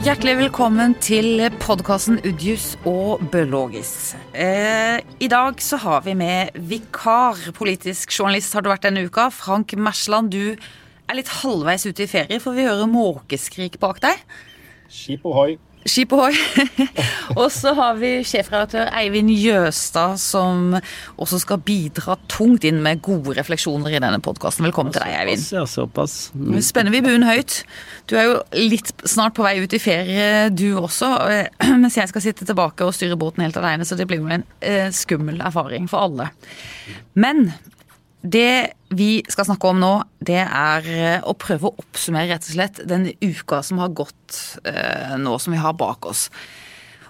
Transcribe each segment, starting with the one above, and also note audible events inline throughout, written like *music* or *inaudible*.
Hjertelig velkommen til podkasten Udjus og Bølogis. Eh, I dag så har vi med vikar, politisk journalist har du vært denne uka. Frank Mersland, du er litt halvveis ute i ferie, for vi hører måkeskrik bak deg. Skip ohoi. Skip ohoi. *laughs* og så har vi sjefredaktør Eivind Jøstad, som også skal bidra tungt inn med gode refleksjoner i denne podkasten. Velkommen til deg, Eivind. Ja, såpass. Mm. Spenner vi buen høyt. Du er jo litt snart på vei ut i ferie, du også. *clears throat* Mens jeg skal sitte tilbake og styre båten helt alene, så det blir jo en eh, skummel erfaring for alle. Men det vi skal snakke om nå, det er eh, å prøve å oppsummere rett og slett den uka som har gått eh, nå som vi har bak oss.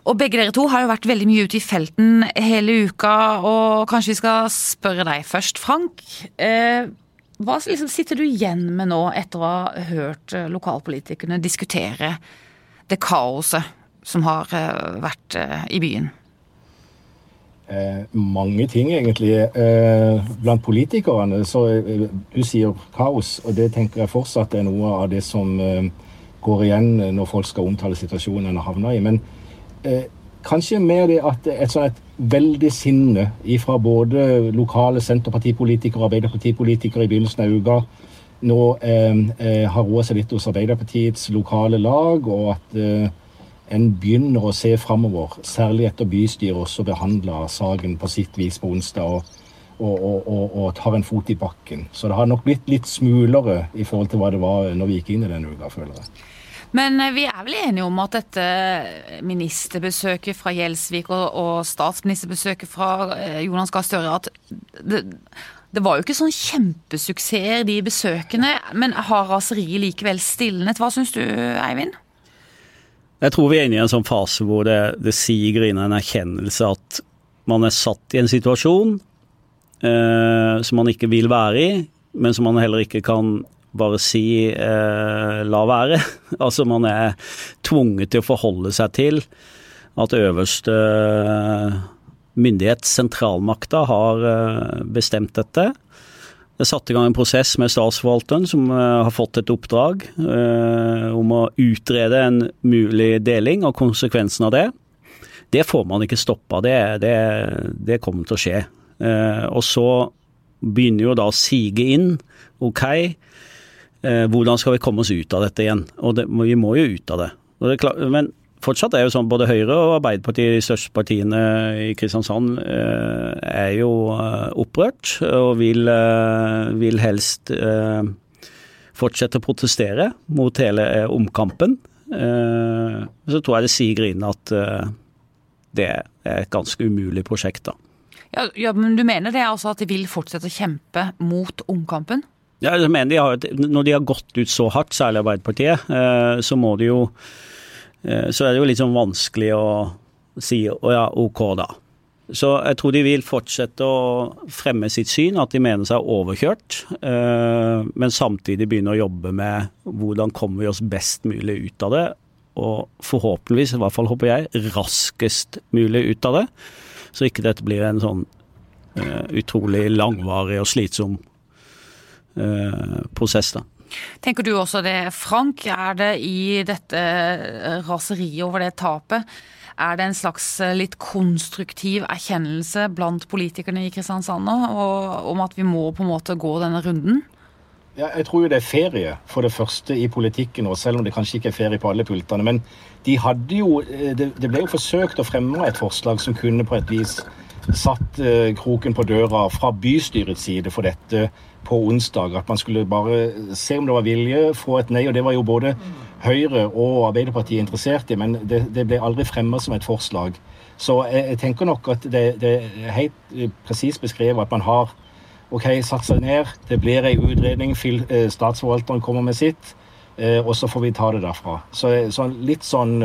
Og begge dere to har jo vært veldig mye ute i felten hele uka, og kanskje vi skal spørre deg først, Frank. Eh, hva liksom sitter du igjen med nå etter å ha hørt lokalpolitikerne diskutere det kaoset som har vært i byen? Eh, mange ting, egentlig. Eh, blant politikerne så eh, Du sier kaos, og det tenker jeg fortsatt er noe av det som eh, går igjen når folk skal omtale situasjonen en har havna i. Men kanskje mer det at et sånt veldig sinne fra både lokale Senterpartipolitikere og Arbeiderpartipolitikere i begynnelsen av uka nå har roa seg litt hos Arbeiderpartiets lokale lag, og at en begynner å se framover, særlig etter bystyret også behandla saken på sitt vis på onsdag. og og, og, og, tar en fot i bakken. Så det har nok blitt litt smulere i forhold til hva det var når vi gikk inn i denne uka, føler jeg. Men eh, vi er vel enige om at dette ministerbesøket fra Gjelsvik og, statsministerbesøket fra eh, Jonas Gahr Støre at det, det, var jo ikke sånn kjempesuksesser, de besøkene. Men har raseriet likevel stilnet? Hva syns du, Eivind? Jeg tror vi er inne i en sånn fase hvor det, det siger inn en erkjennelse at man er satt i en situasjon eh, som man ikke vil være i, men som man heller ikke kan bare si eh, la være. *laughs* altså man er tvunget til å forholde seg til at øverste myndighet, sentralmakta, har eh, bestemt dette. Det er satt i gang en prosess med statsforvalteren som uh, har fått et oppdrag uh, om å utrede en mulig deling og konsekvensen av det. Det får man ikke stoppa, det, det, det, kommer til å skje. Uh, og så begynner jo da å sige inn. Ok, hvordan skal vi komme oss ut av dette igjen? Og det, vi må jo ut av det. men fortsatt er jo sånn både Høyre og Arbeiderpartiet, de største partiene i Kristiansand, eh, er jo eh, opprørt og vil, eh, vil helst fortsette å protestere mot hele omkampen. Så tror jeg det siger inn at det er et ganske umulig prosjekt, da. Ja, ja, men Du mener det altså at de vil fortsette å kjempe mot omkampen? Ja, jeg mener de har, Når de har gått ut så hardt, særlig Arbeiderpartiet, så må de jo så er det jo litt sånn vanskelig å si å ja, ok, da. Så jeg tror de vil fortsette å fremme sitt syn, at de mener seg overkjørt. Eh, men samtidig begynne å jobbe med hvordan kommer vi oss best mulig ut av det. Og forhåpentligvis, i hvert fall håper jeg, raskest mulig ut av det. Så ikke dette blir en sånn uh, utrolig langvarig og slitsom prosess, da. Tenker du også det, Frank? Er det i dette raseriet over det tapet er det en slags eh, litt konstruktiv erkjennelse blant politikerne i Kristiansand nå, om at vi må på en måte gå denne runden? Ja, jeg tror jo det er ferie, for det første, i politikken nå, selv om det kanskje ikke er ferie på alle pultene. Men de hadde jo, eh, det, det ble jo forsøkt å fremme et forslag som kunne på et vis satt eh, kroken på døra fra bystyrets side for dette på onsdag. At man skulle bare se om det var vilje, få et nei. Og det var jo både Høyre og Arbeiderpartiet interessert i, men det, det ble aldri fremmet som et forslag. Så jeg, jeg tenker nok at det, det er helt eh, presist beskrevet at man har ok, satt seg ned, det blir ei utredning, eh, statsforvalteren kommer med sitt, eh, og så får vi ta det derfra. Så, så litt sånn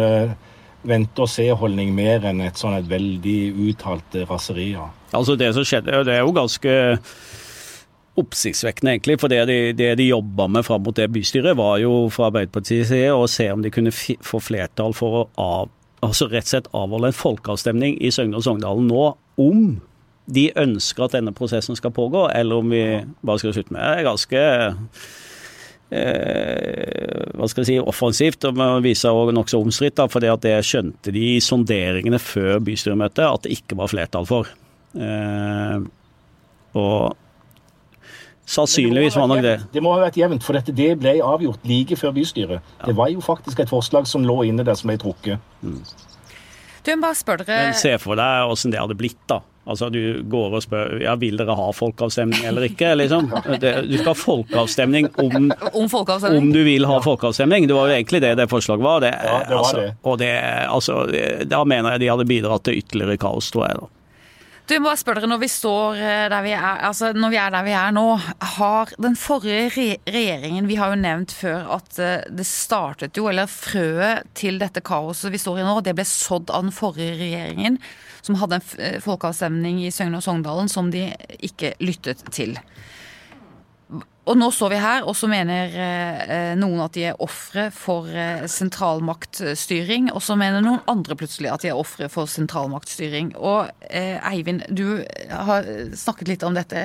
vente-og-se-holdning mer enn et sånn et veldig uttalt raseri. Ja. Altså Det som skjedde, det er jo ganske oppsiktsvekkende, egentlig. For det de, det de jobba med fram mot det bystyret, var jo fra Arbeiderpartiets side å se om de kunne få flertall for å av, altså rett og slett avholde en folkeavstemning i Søgne og Sogndalen nå om de ønsker at denne prosessen skal pågå, eller om vi bare skal slutte med det. er ganske eh, hva skal jeg si, offensivt og viser seg nokså omstridt. For det skjønte de i sonderingene før bystyremøtet at det ikke var flertall for. Eh, og Sannsynligvis var nok det. Det må ha vært jevnt, for dette det ble avgjort like før bystyret. Ja. Det var jo faktisk et forslag som lå inne der som ble trukket. Mm. Du, bare spør dere... Men Se for deg åssen det hadde blitt, da. Altså Du går og spør ja, vil dere ha folkeavstemning eller ikke. liksom. *laughs* Det, du skal ha folkeavstemning om, *laughs* om, folkeavstemning. om, du vil ha folkeavstemning. Det var jo egentlig det det forslaget var. Det, ja, det var altså, det. Og det, altså, da mener jeg de hadde bidratt til ytterligere kaos, tror jeg. da. Du, må bare spørre dere, når vi står eh, der vi er, altså når vi er der vi er nå, har den forrige regjeringen Vi har jo nevnt før at eh, det startet jo, eller frøet til dette kaoset vi står i nå, det ble sådd av den forrige regjeringen, som hadde en eh, folkeavstemning i Søgne og Sogndalen som de ikke lyttet til. Og nå står vi her, og så mener eh, noen at de er ofre for eh, sentralmaktstyring. Og så mener noen andre plutselig at de er ofre for sentralmaktstyring. Og eh, Eivind, du har snakket litt om dette.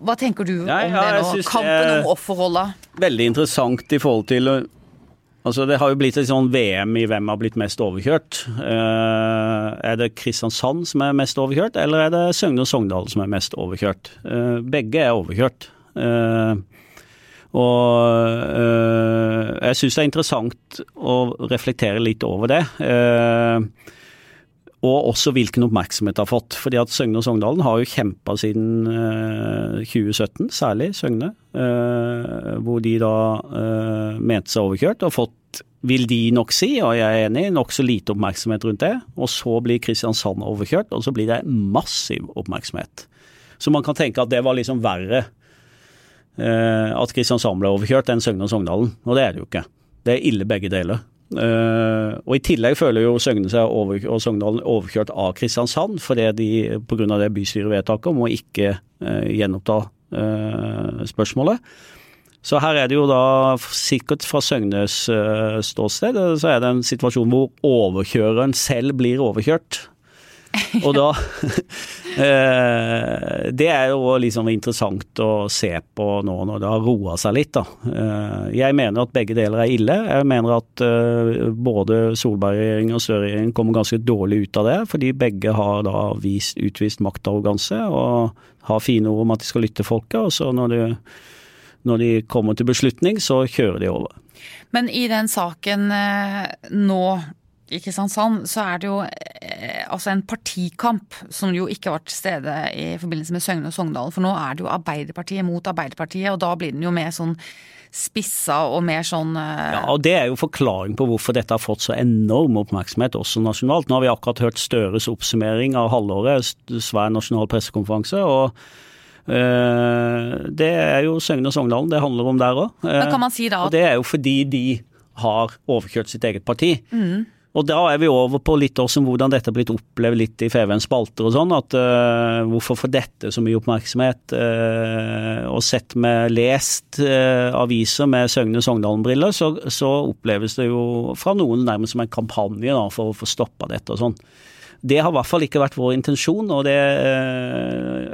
Hva tenker du ja, om ja, det nå? Kampen om offerrolla? Veldig interessant i forhold til Altså, Det har jo blitt et sånn VM i hvem har blitt mest overkjørt. Uh, er det Kristiansand som er mest overkjørt, eller er det Søgne og Sogndal som er mest overkjørt? Uh, begge er overkjørt. Uh, og jeg syns det er interessant å reflektere litt over det. og også hvilken oppmerksomhet det har fått. Fordi at Søgne og Sogndalen har jo kjempa siden 2017, særlig Søgne. hvor de da mente seg overkjørt og fått vil de nok si, og jeg er enig, nokså lite oppmerksomhet rundt det. Og så blir Kristiansand overkjørt, og så blir det massiv oppmerksomhet. Så man kan tenke at det var liksom verre Eh, at Kristiansand ble overkjørt enn Søgne og Sogndalen. Og det er det jo ikke. Det er ille begge deler. Uh, og I tillegg føler jo Søgne seg over, og Sogndalen overkjørt av Kristiansand fordi de pga. det bystyrevedtaket om å ikke uh, gjenoppta uh, spørsmålet. Så her er det jo da sikkert fra Søgnes ståsted så er det en situasjon hvor overkjøreren selv blir overkjørt. Og da *laughs* eh, Det er jo liksom interessant å se på nå når det har roa seg litt, da. Eh, jeg mener at begge deler er ille. Jeg mener at eh, både Solberg-regjeringen og Støre-regjeringen kommer ganske dårlig ut av det, fordi begge har da vist, utvist maktarroganse og har fine ord om at de skal lytte folket, og så når, de, når de kommer til beslutning, så kjører de over. Men i den saken nå i Kristiansand, så er det jo altså en partikamp som jo ikke vært til stede i forbindelse med Søgne og Sogndalen. For nå er det jo Arbeiderpartiet mot Arbeiderpartiet, og da blir den jo mer sånn spissa og mer sånn uh... Ja, og Det er jo forklaring på hvorfor dette har fått så enorm oppmerksomhet også nasjonalt. Nå har vi akkurat hørt Støres oppsummering av halvåret, svær nasjonal pressekonferanse. og uh, Det er jo Søgne og Sogndalen det handler om der òg. Uh, si. Og det er jo fordi de har overkjørt sitt eget parti. Mm. Og da er vi over på litt også hvordan dette har blitt opplevd litt i FVNs spalter og sånn. At uh, hvorfor får dette så mye oppmerksomhet? Uh, og sett med lest uh, aviser med Søgne Sogndalen-briller, så, så, oppleves det jo fra noen nærmest som en kampanje da, for å få stoppa dette og sånn. Det har i hvert fall ikke vært vår intensjon, og det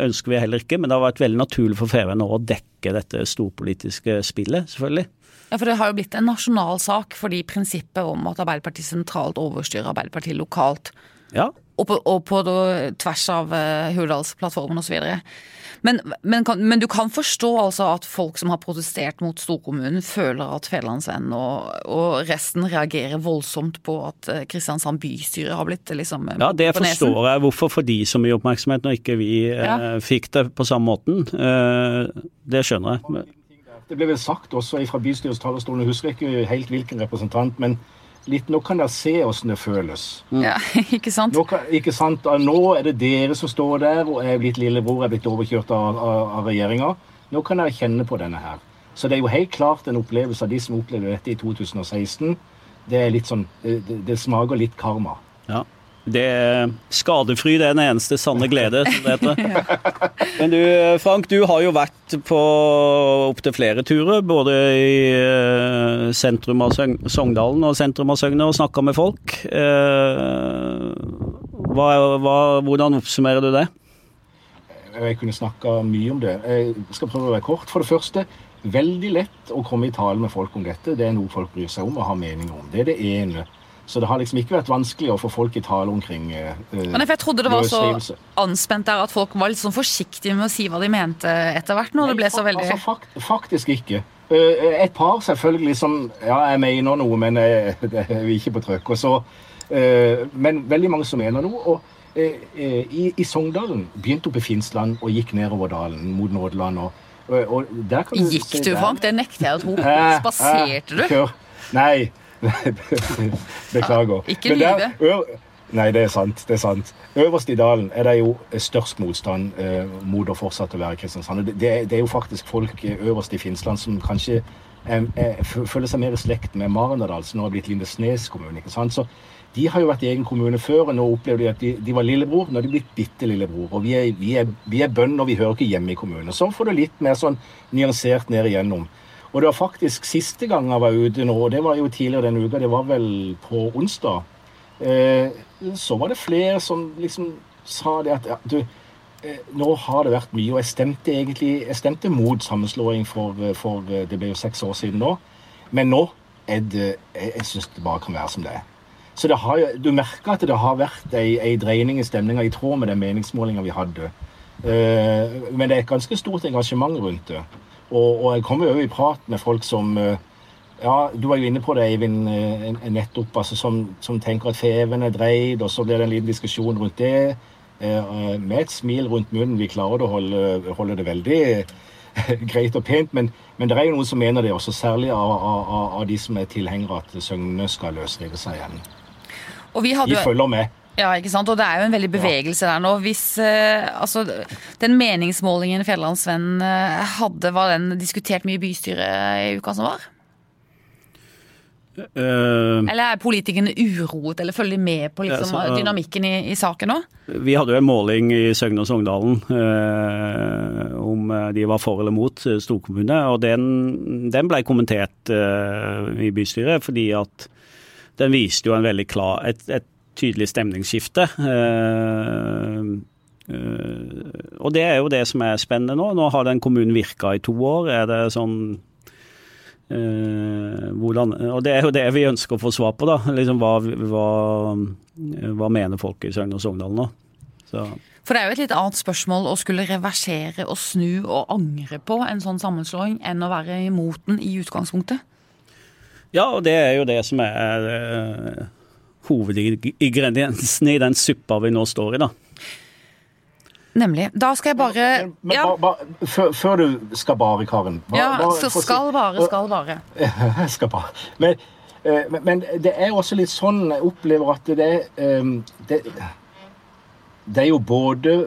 ønsker vi heller ikke. Men det har vært veldig naturlig for FVN å dekke dette storpolitiske spillet, selvfølgelig. Ja, for Det har jo blitt en nasjonal sak fordi prinsippet om at Arbeiderpartiet sentralt overstyrer Arbeiderpartiet lokalt. Ja. Og på, og på tvers av uh, Hurdalsplattformen osv. Men, men, men du kan forstå altså at folk som har protestert mot storkommunen, føler at Fedrelandsvennen og, og, resten reagerer voldsomt på at eh, Kristiansand bystyre har blitt liksom Ja, det forstår jeg. Hvorfor får de så mye oppmerksomhet når ikke vi ja. uh, fikk det på samme måten? Uh, det skjønner jeg. Det ble vel sagt også fra bystyrets talerstol, jeg husker ikke helt hvilken representant, men litt nå kan dere se åssen det føles. Mm. Ja, *laughs* ikke sant? Nå, ikke sant? Nå er det dere som står der og er blitt lillebror, er blitt overkjørt av, av, av regjeringa. Nå kan dere kjenne på denne her. Så det er jo helt klart en opplevelse av de som opplevde dette i 2016. Det er litt sånn, det, det smaker litt karma. Ja. Det er skadefryd er den eneste sanne glede, som det heter. *laughs* Men du Frank, du har jo vært på opptil flere turer, både i eh, sentrum av Sogndalen og sentrum av Søgne, og snakka med folk. Eh, hva, hva, hvordan oppsummerer du det? Jeg kunne snakka mye om det. Jeg skal prøve å være kort. For det første, veldig lett å komme i tale med folk om dette. Det er noe folk bryr seg om og har meninger om. Det er det ene. Så det har liksom ikke vært vanskelig å få folk i tale omkring eh, Men Jeg trodde det var så anspent der at folk var litt sånn forsiktige med å si hva de mente etter hvert. når Nei, det ble så veldig... Altså, fakt, faktisk ikke. Uh, et par selvfølgelig som Ja, jeg mener noe, men jeg, *laughs* det er ikke på trykk. Og så, men veldig mange som mener noe. og i, i Sogndalen begynte oppe i Finnsland og gikk nedover dalen mot Nådeland. og og Gikk du, Frank? Det nekter jeg å tro. *laughs* Spaserte du? Kør. Nei. Beklager. Ikke lyve. Nei, det er sant. det er sant. Øverst i dalen er det jo størst motstand eh, mot å fortsette å være Kristiansand. Det, det, er jo faktisk folk øverst i Finnsland som kanskje er, er, føler seg mer i slekt med Marendal, som nå har blitt Lindesnes kommune. ikke sant? Så de har jo vært i egen kommune før, og nå opplever de at de, de var lillebror. Nå er de blitt bitte lillebror. Og vi er, vi er, vi er bønder, vi hører ikke hjemme i kommunen. Så får du litt mer sånn nyansert ned igjennom. Og det var faktisk siste gang jeg var ute nå, og det var jo tidligere denne uka, det var vel på onsdag. Eh, så var det flere som liksom sa det at ja, du, eh, nå har det vært mye, og jeg stemte egentlig jeg stemte mot sammenslåing for, for Det ble jo seks år siden nå. Men nå er det Jeg, jeg syns det bare kan være som det er. Så har, du merker at det har vært ei, ei dreining i stemninga i tråd med den meningsmålinga vi hadde. Eh, men det er et ganske stort engasjement rundt det. Og, og jeg kommer jo i prat med folk som uh, ja, Du var jo inne på det, Eivind, uh, nettopp. altså som, som, tenker at feven er dreid, og så blir det en liten diskusjon rundt det. med et smil rundt munnen. Vi klarer å holde, holde det veldig *laughs* greit og pent, men, men, det er jo noen som mener det også, særlig av, av, av de som er tilhengere at Søgne skal løsrive seg igjen. Og vi hadde, de følger med. Ja, ikke sant? Og det er jo en veldig bevegelse der nå. Hvis eh, altså, Den meningsmålingen Fjellandsvenn eh, hadde, var den diskutert mye i bystyret i uka som var? Uh, eller er politikerne uroet, eller følger de med på liksom, ja, så, uh, dynamikken i, i, saken nå? Vi hadde jo en måling i Søgne og Sogndalen uh, om de var for eller mot storkommune. og Den, den ble kommentert i bystyret fordi at den viste jo en veldig klar, et, et tydelig stemningsskifte. Uh, uh, og det er jo det som er spennende nå. Nå har den kommunen virka i to år. Er det sånn uh, hvordan, Og det er jo det vi ønsker å få svar på, da. Liksom hva, hva, hva mener folk i Søgne og Sogndal nå? Så. For det er jo et litt annet spørsmål å skulle reversere og snu og angre på en sånn sammenslåing enn å være imot den i utgangspunktet. Ja, og det er jo det som er uh, hovedingrediensene i den suppa vi nå står i, da. Nemlig. Da skal jeg bare men, men, ja. ba, ba, før, før, du skal bare, Karen ba, Ja, så skal bare, skal bare. *laughs* skal bare. Men, uh, men, det er også litt sånn jeg opplever at det er um, det, det, er jo både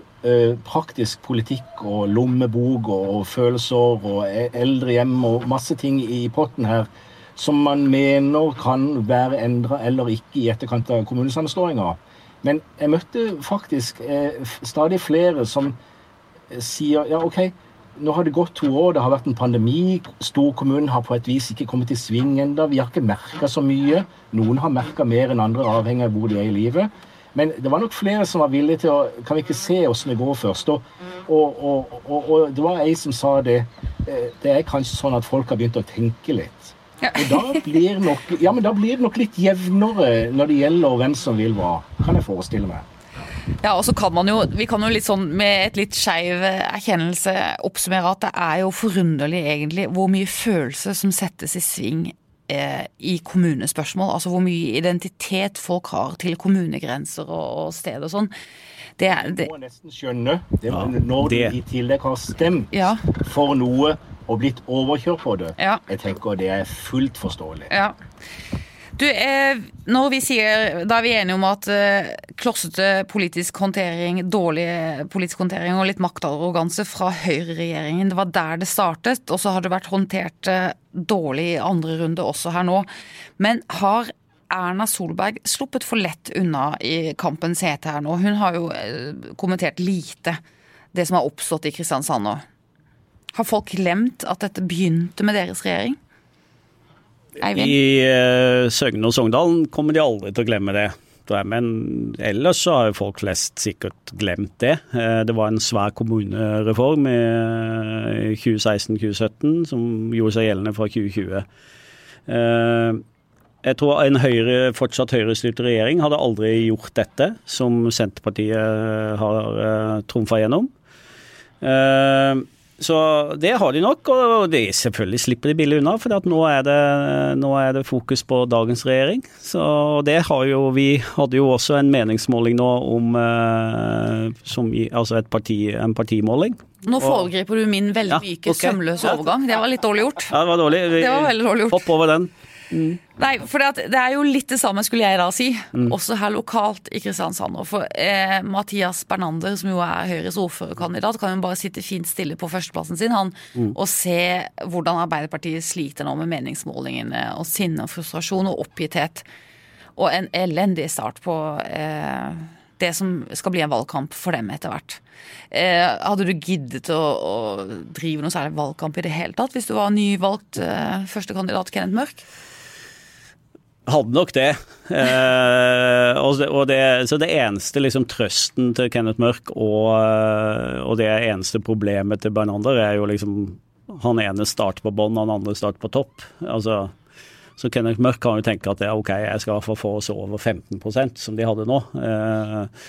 praktisk politikk og lommebok og, og følelser og e-, eldrehjem og masse ting i potten her som man mener kan være endra eller ikke i etterkant av kommunesammenslåinga. Men jeg møtte faktisk eh, stadig flere som eh, sier ja, OK, nå har det gått to år, det har vært en pandemi. Storkommunen har på et vis ikke kommet i sving ennå. Vi har ikke merka så mye. Noen har merka mer enn andre, avhengig av hvor de er i livet. Men det var nok flere som var villige til å Kan vi ikke se åssen det går først? Og, og, og, og, det var ei som sa det. Eh, det er kanskje sånn at folk har begynt å tenke litt. Og da blir, nok, ja, men da blir det nok litt jevnere når det gjelder hvem som vil hva, kan jeg forestille meg. Ja, og så kan man jo, Vi kan jo litt sånn med et litt skeiv erkjennelse oppsummere at det er jo forunderlig egentlig hvor mye følelse som settes i sving eh, i kommunespørsmål. Altså hvor mye identitet folk har til kommunegrenser og, og sted og sånn. Det, det, må nesten skjønne det, når de i tillegg har stemt ja. for noe og blitt overkjørt på det. Ja. Jeg tenker det er fullt forståelig. Ja. Du, eh, når vi sier, Da er vi enige om at eh, klossete politisk håndtering, dårlig politisk håndtering og litt maktarroganse fra høyreregjeringen, det var der det startet. Og så har det vært håndtert eh, dårlig i andre runde også her nå. Men har Erna Solberg sluppet for lett unna i kampens hete her nå? Hun har jo eh, kommentert lite det som har oppstått i Kristiansand nå. Har folk glemt at dette begynte med deres regjering? Eivind? I uh, Søgne og Sogndalen kommer de aldri til å glemme det. Men ellers så har jo folk flest sikkert glemt det. Eh, det var en svær kommunereform i 2016-2017 som gjorde seg gjeldende fra 2020. Eh, jeg tror en høyre, fortsatt høyrestyrt regjering hadde aldri gjort dette, som Senterpartiet har trumfa gjennom. Så det har de nok, og de selvfølgelig slipper de billig unna. For nå det, nå, er det, fokus på dagens regjering. Så det har jo Vi hadde jo også en meningsmåling nå om eh, som, Altså parti, en partimåling. Nå foregriper du min veldig myke, ja, okay. sømløse overgang. Det var litt dårlig gjort. Ja, det var dårlig. Vi, det var veldig dårlig gjort. Hopp over den. Mm. Nei, for det, er jo litt det samme, skulle jeg da si, mm. også her lokalt i Kristiansand. For eh, Mathias Bernander, som jo er Høyres ordførerkandidat, kan jo bare sitte fint stille på førsteplassen sin han, mm. og se hvordan Arbeiderpartiet sliter nå med meningsmålingene og sinne og frustrasjon og oppgitthet. Og en elendig start på eh, det som skal bli en valgkamp for dem etter hvert. Eh, hadde du giddet å, å, drive noe særlig valgkamp i det hele tatt hvis du var nyvalgt eh, førstekandidat Kenneth Mørk? Hadde nok det. Eh, og det, og det så det eneste liksom, trøsten til Kenneth Mørk og, eh, og, det eneste problemet til Bernander er jo liksom Han ene starter på bånn, han andre starter på topp. Altså, så Kenneth Mørk kan jo tenke at det er ok, jeg skal få oss over 15% som de hadde nå. Eh,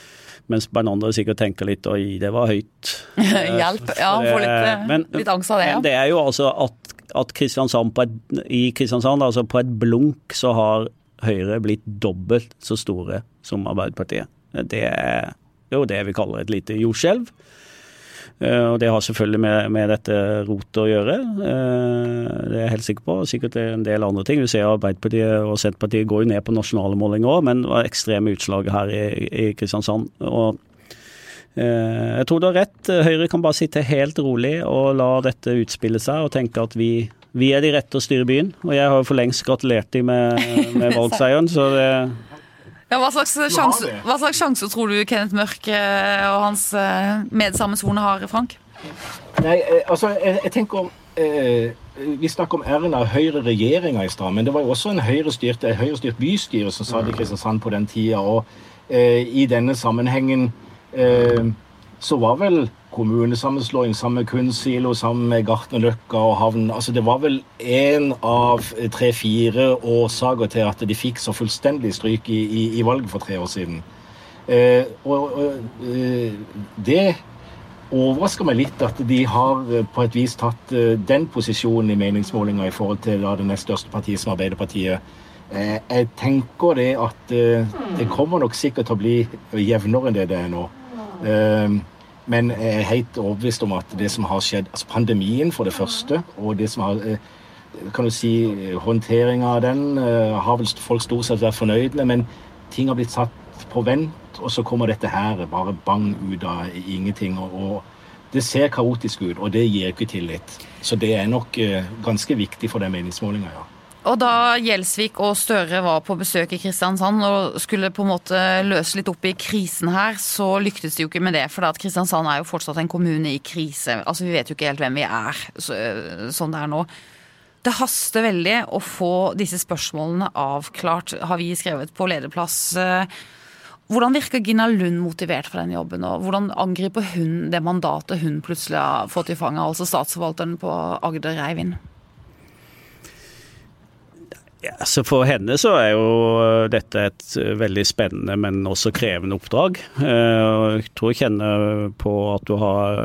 mens Bernander sikkert tenker litt oi, det var høyt. *laughs* Hjelp. Ja, han får litt, eh, men, litt angst av det. Ja. Men det er jo altså at at Kristiansand et, i Kristiansand, altså på et blunk, så har Høyre blitt dobbelt så store som Arbeiderpartiet. Det er jo det vi kaller et lite jordskjelv. Eh, og det har selvfølgelig med, med dette rotet å gjøre. Eh, det er jeg helt sikker på. Sikkert en del andre ting. Vi ser Arbeiderpartiet og Senterpartiet går jo ned på nasjonale målinger òg, men det var ekstreme utslag her i, i Kristiansand. Og jeg tror du har rett. Høyre kan bare sitte helt rolig og la dette utspille seg og tenke at vi, vi er de rette til å styre byen. Og jeg har jo for lengst gratulert dem med, med *laughs* valgseieren, så det ja, hva, slags sjanse, hva slags sjanse tror du Kenneth Mørk eh, og hans eh, medsammensvorne har, Frank? Nei, altså, jeg, jeg tenker eh, Vi snakker om æren av Høyre-regjeringa i stad, men det var jo også en høyrestyrt, høyrestyrt bystyre som satt i Kristiansand på den tida. Og eh, i denne sammenhengen Eh, så var vel kommunesammenslåing sammen med Kunstsilo, sammen med Gartnerløkka og havn altså Det var vel én av tre-fire årsaker til at de fikk så fullstendig stryk i, i, i valget for tre år siden. Eh, og, og eh, det overrasker meg litt at de har eh, på et vis tatt eh, den posisjonen i meningsmålinga i forhold til da, det nest største partiet, som Arbeiderpartiet. Jeg tenker det at det kommer nok sikkert til å bli jevnere enn det det er nå. Ehm, men jeg er helt overbevist om at det som har skjedd altså Pandemien, for det første, og det som har eh, kan du si, Håndteringa av den eh, har vel folk stort sett vært fornøyd med, men ting har blitt satt på vent, og så kommer dette her bare bang ut av ingenting. og, det ser kaotisk ut, og det gir ikke tillit. Så det er nok eh, ganske viktig for den meningsmålinga, ja. Og da Gjelsvik og Støre var på besøk i Kristiansand og skulle på en måte løse litt opp i krisen her, så lyktes de jo ikke med det. For Kristiansand er jo fortsatt en kommune i krise. Altså Vi vet jo ikke helt hvem vi er sånn det er nå. Det haster veldig å få disse spørsmålene avklart, har vi skrevet på lederplass. Hvordan virker Gina Lund motivert for den jobben, og hvordan angriper hun det mandatet hun plutselig har fått i fanget, altså statsforvalteren på Agder Eivind? Ja, så For henne så er jo eh, dette et eh, veldig spennende, men også krevende oppdrag. Eh, jeg tror jeg kjenner på at du har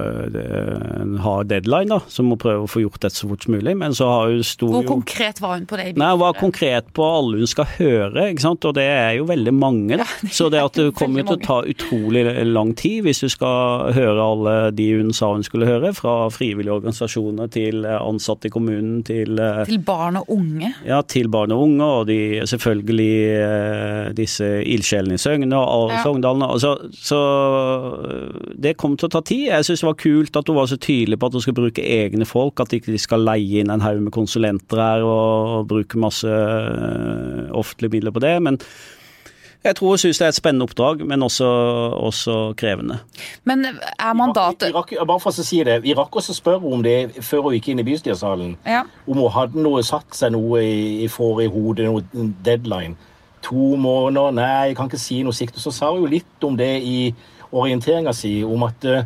en hard deadline, da, som må prøve å få gjort dette så fort som mulig. Men så har hun stor Hvor konkret var hun på det? Nei, Hun var konkret på alle hun skal høre, ikke sant? og det er jo veldig mange. Da. Så det at det kommer til å ta utrolig lang tid hvis du skal høre alle de hun sa hun skulle høre, fra frivillige organisasjoner til ansatte i kommunen til Til barn og unge? Ja, til barn barn og unge, og de, selvfølgelig eh, disse ildsjelene i Søgne og ja. Sogndalen. Så, så det kom til å ta tid. Jeg syns det var kult at hun var så tydelig på at hun skal bruke egne folk, at de ikke skal leie inn en haug med konsulenter her og, og bruke masse uh, offentlige midler på det. men jeg tror hun syns det er et spennende oppdrag, men også, også krevende. Men er mandatet Irak, Bare for å si det, Vi rakk også spørre om det før hun gikk inn i bystyresalen. Ja. Om hun hadde noe, satt seg noe i, i for i hodet, noe deadline. to måneder. Nei, jeg kan ikke si noe sikt. Så sa hun jo litt om det i orienteringa si, om at eh,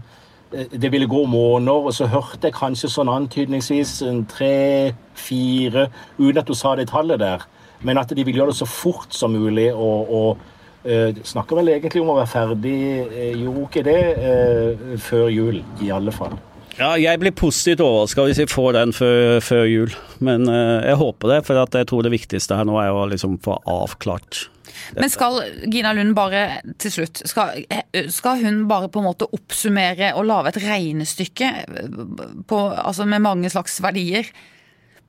det ville gå måneder. Og så hørte jeg kanskje sånn antydningsvis tre-fire, uten at hun sa det tallet der. Men at de vil gjøre det så fort som mulig. og, og uh, snakker vel egentlig om å være ferdig, uh, gjorde ikke det, uh, før jul, i alle fall. Ja, jeg blir positivt overraska hvis vi får den før, før jul. Men uh, jeg håper det, for jeg tror det viktigste her nå er å liksom få avklart dette. Men skal Gina Lund bare til slutt skal, skal, hun bare på en måte oppsummere og lage et regnestykke på, altså med mange slags verdier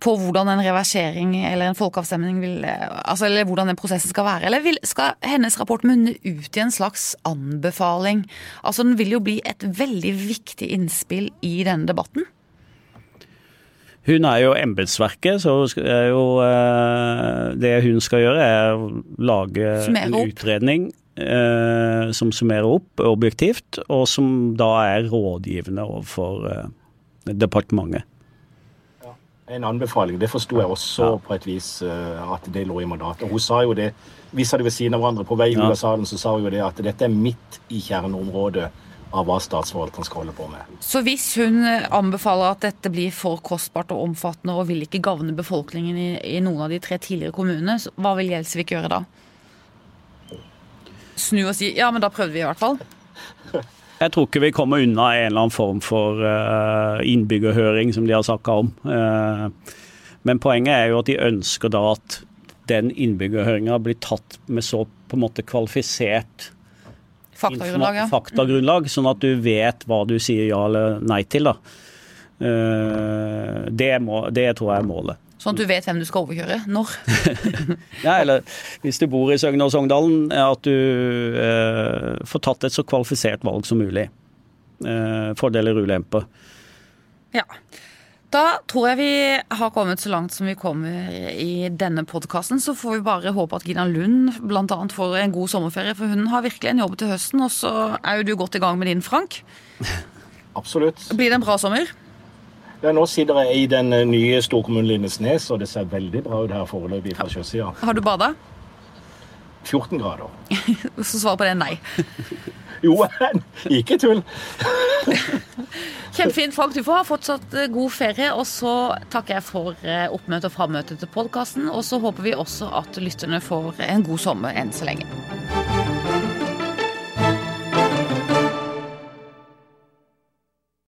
på hvordan en reversering eller en folkeavstemning vil altså, Eller hvordan den prosessen skal være? Eller vil, skal hennes rapport munne ut i en slags anbefaling? Altså Den vil jo bli et veldig viktig innspill i denne debatten. Hun er jo embetsverket, så jo, eh, det hun skal gjøre, er å lage en utredning eh, som summerer opp objektivt, og som da er rådgivende overfor eh, departementet. En anbefaling. Det forsto jeg også ja. på et vis at det lå i mandatet. Hun sa jo det, Vi sa det ved siden av hverandre på vei ut av salen, så sa hun jo det at dette er midt i kjerneområdet av hva statsforvalteren skal holde på med. Så hvis hun anbefaler at dette blir for kostbart og omfattende og vil ikke gagne befolkningen i, i noen av de tre tidligere kommunene, hva vil Gjelsvik gjøre da? Snu og si ja, men da prøvde vi i hvert fall? *laughs* Jeg tror ikke vi kommer unna en eller annen form for uh, innbyggerhøring, som de har snakka om. Uh, men poenget er jo at de ønsker da at den innbyggerhøringa blir tatt med så på en måte kvalifisert Faktagrunnlag, ja. faktagrunnlag, sånn at du vet hva du sier ja eller nei til. da. Eh, det, må, det tror jeg er målet. Sånn at du vet hvem du skal overkjøre? Når? *laughs* ja, eller hvis du bor i Søgne og Sogndalen, at du eh, får tatt et så kvalifisert valg som mulig. Eh, fordeler og ulemper. Ja. Da tror jeg vi har kommet så langt som vi kommer i denne podkasten. Så får vi bare håpe at Gina Lund bl.a. får en god sommerferie, for hun har virkelig en jobb til høsten. Og så er jo du godt i gang med din, Frank. Absolutt. Blir det en bra sommer? Ja, Nå sitter jeg i den nye storkommunen Lindesnes, og det ser veldig bra ut her foreløpig fra sjøsida. Har du bada? 14 grader. *laughs* så svaret på det er nei. jo, ikke tull. Kjempefint, Frank. Du får ha fortsatt eh, god ferie. Og så takker jeg for eh, oppmøte og frammøte til podkasten. Og så håper vi også at lytterne får en god sommer enn så lenge.